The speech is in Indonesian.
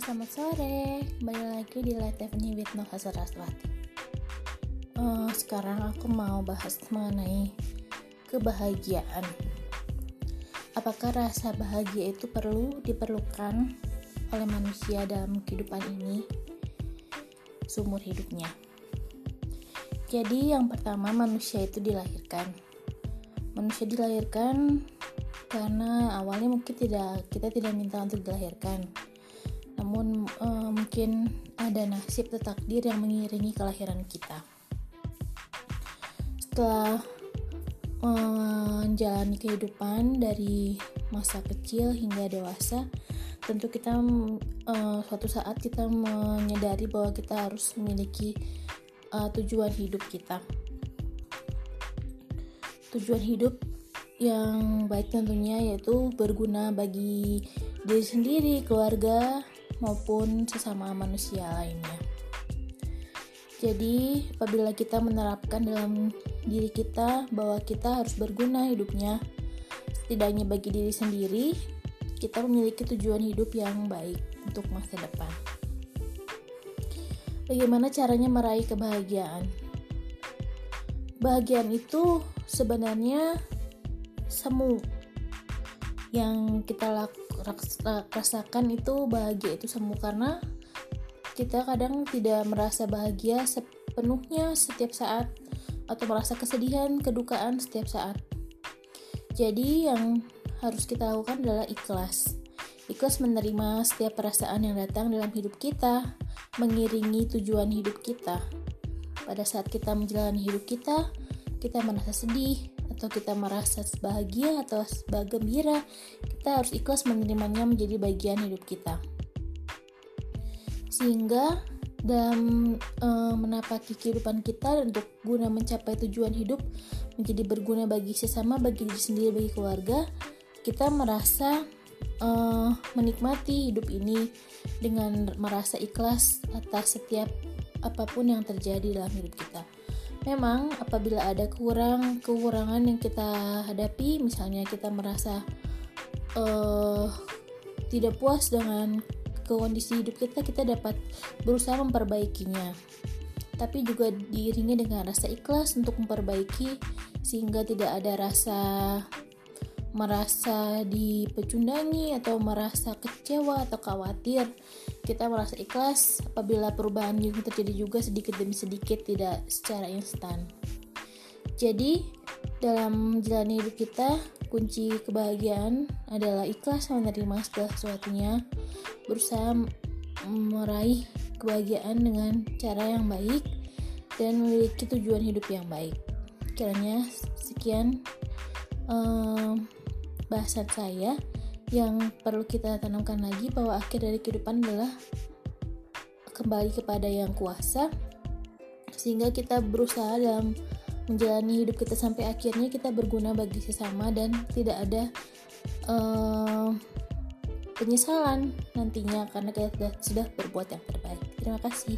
selamat sore. Kembali lagi di Light Avenue with Nova Saraswati. Uh, sekarang aku mau bahas mengenai kebahagiaan. Apakah rasa bahagia itu perlu diperlukan oleh manusia dalam kehidupan ini seumur hidupnya? Jadi yang pertama manusia itu dilahirkan. Manusia dilahirkan karena awalnya mungkin tidak kita tidak minta untuk dilahirkan namun uh, mungkin ada nasib atau takdir yang mengiringi kelahiran kita. Setelah menjalani kehidupan dari masa kecil hingga dewasa tentu kita uh, suatu saat kita menyadari bahwa kita harus memiliki uh, tujuan hidup kita. Tujuan hidup yang baik tentunya yaitu berguna bagi diri sendiri, keluarga, maupun sesama manusia lainnya. Jadi, apabila kita menerapkan dalam diri kita bahwa kita harus berguna hidupnya, setidaknya bagi diri sendiri, kita memiliki tujuan hidup yang baik untuk masa depan. Bagaimana caranya meraih kebahagiaan? Bahagian itu sebenarnya semu yang kita rasakan itu bahagia itu semu karena kita kadang tidak merasa bahagia sepenuhnya setiap saat atau merasa kesedihan, kedukaan setiap saat. Jadi yang harus kita lakukan adalah ikhlas. Ikhlas menerima setiap perasaan yang datang dalam hidup kita, mengiringi tujuan hidup kita. Pada saat kita menjalani hidup kita, kita merasa sedih, atau kita merasa bahagia atau gembira, kita harus ikhlas menerimanya menjadi bagian hidup kita. Sehingga dalam e, menapaki kehidupan kita untuk guna mencapai tujuan hidup menjadi berguna bagi sesama, bagi diri sendiri, bagi keluarga, kita merasa e, menikmati hidup ini dengan merasa ikhlas atas setiap apa pun yang terjadi dalam hidup kita. Memang apabila ada kurang kekurangan yang kita hadapi, misalnya kita merasa uh, tidak puas dengan kondisi hidup kita, kita dapat berusaha memperbaikinya. Tapi juga diiringi dengan rasa ikhlas untuk memperbaiki sehingga tidak ada rasa merasa dipecundangi atau merasa kecewa atau khawatir kita merasa ikhlas apabila perubahan yang terjadi juga sedikit demi sedikit tidak secara instan. Jadi dalam menjalani hidup kita kunci kebahagiaan adalah ikhlas menerima segala sesuatunya berusaha meraih kebahagiaan dengan cara yang baik dan memiliki tujuan hidup yang baik. Kiranya sekian um, bahasan saya yang perlu kita tanamkan lagi bahwa akhir dari kehidupan adalah kembali kepada yang kuasa sehingga kita berusaha dalam menjalani hidup kita sampai akhirnya kita berguna bagi sesama dan tidak ada uh, penyesalan nantinya karena kita sudah berbuat yang terbaik. Terima kasih.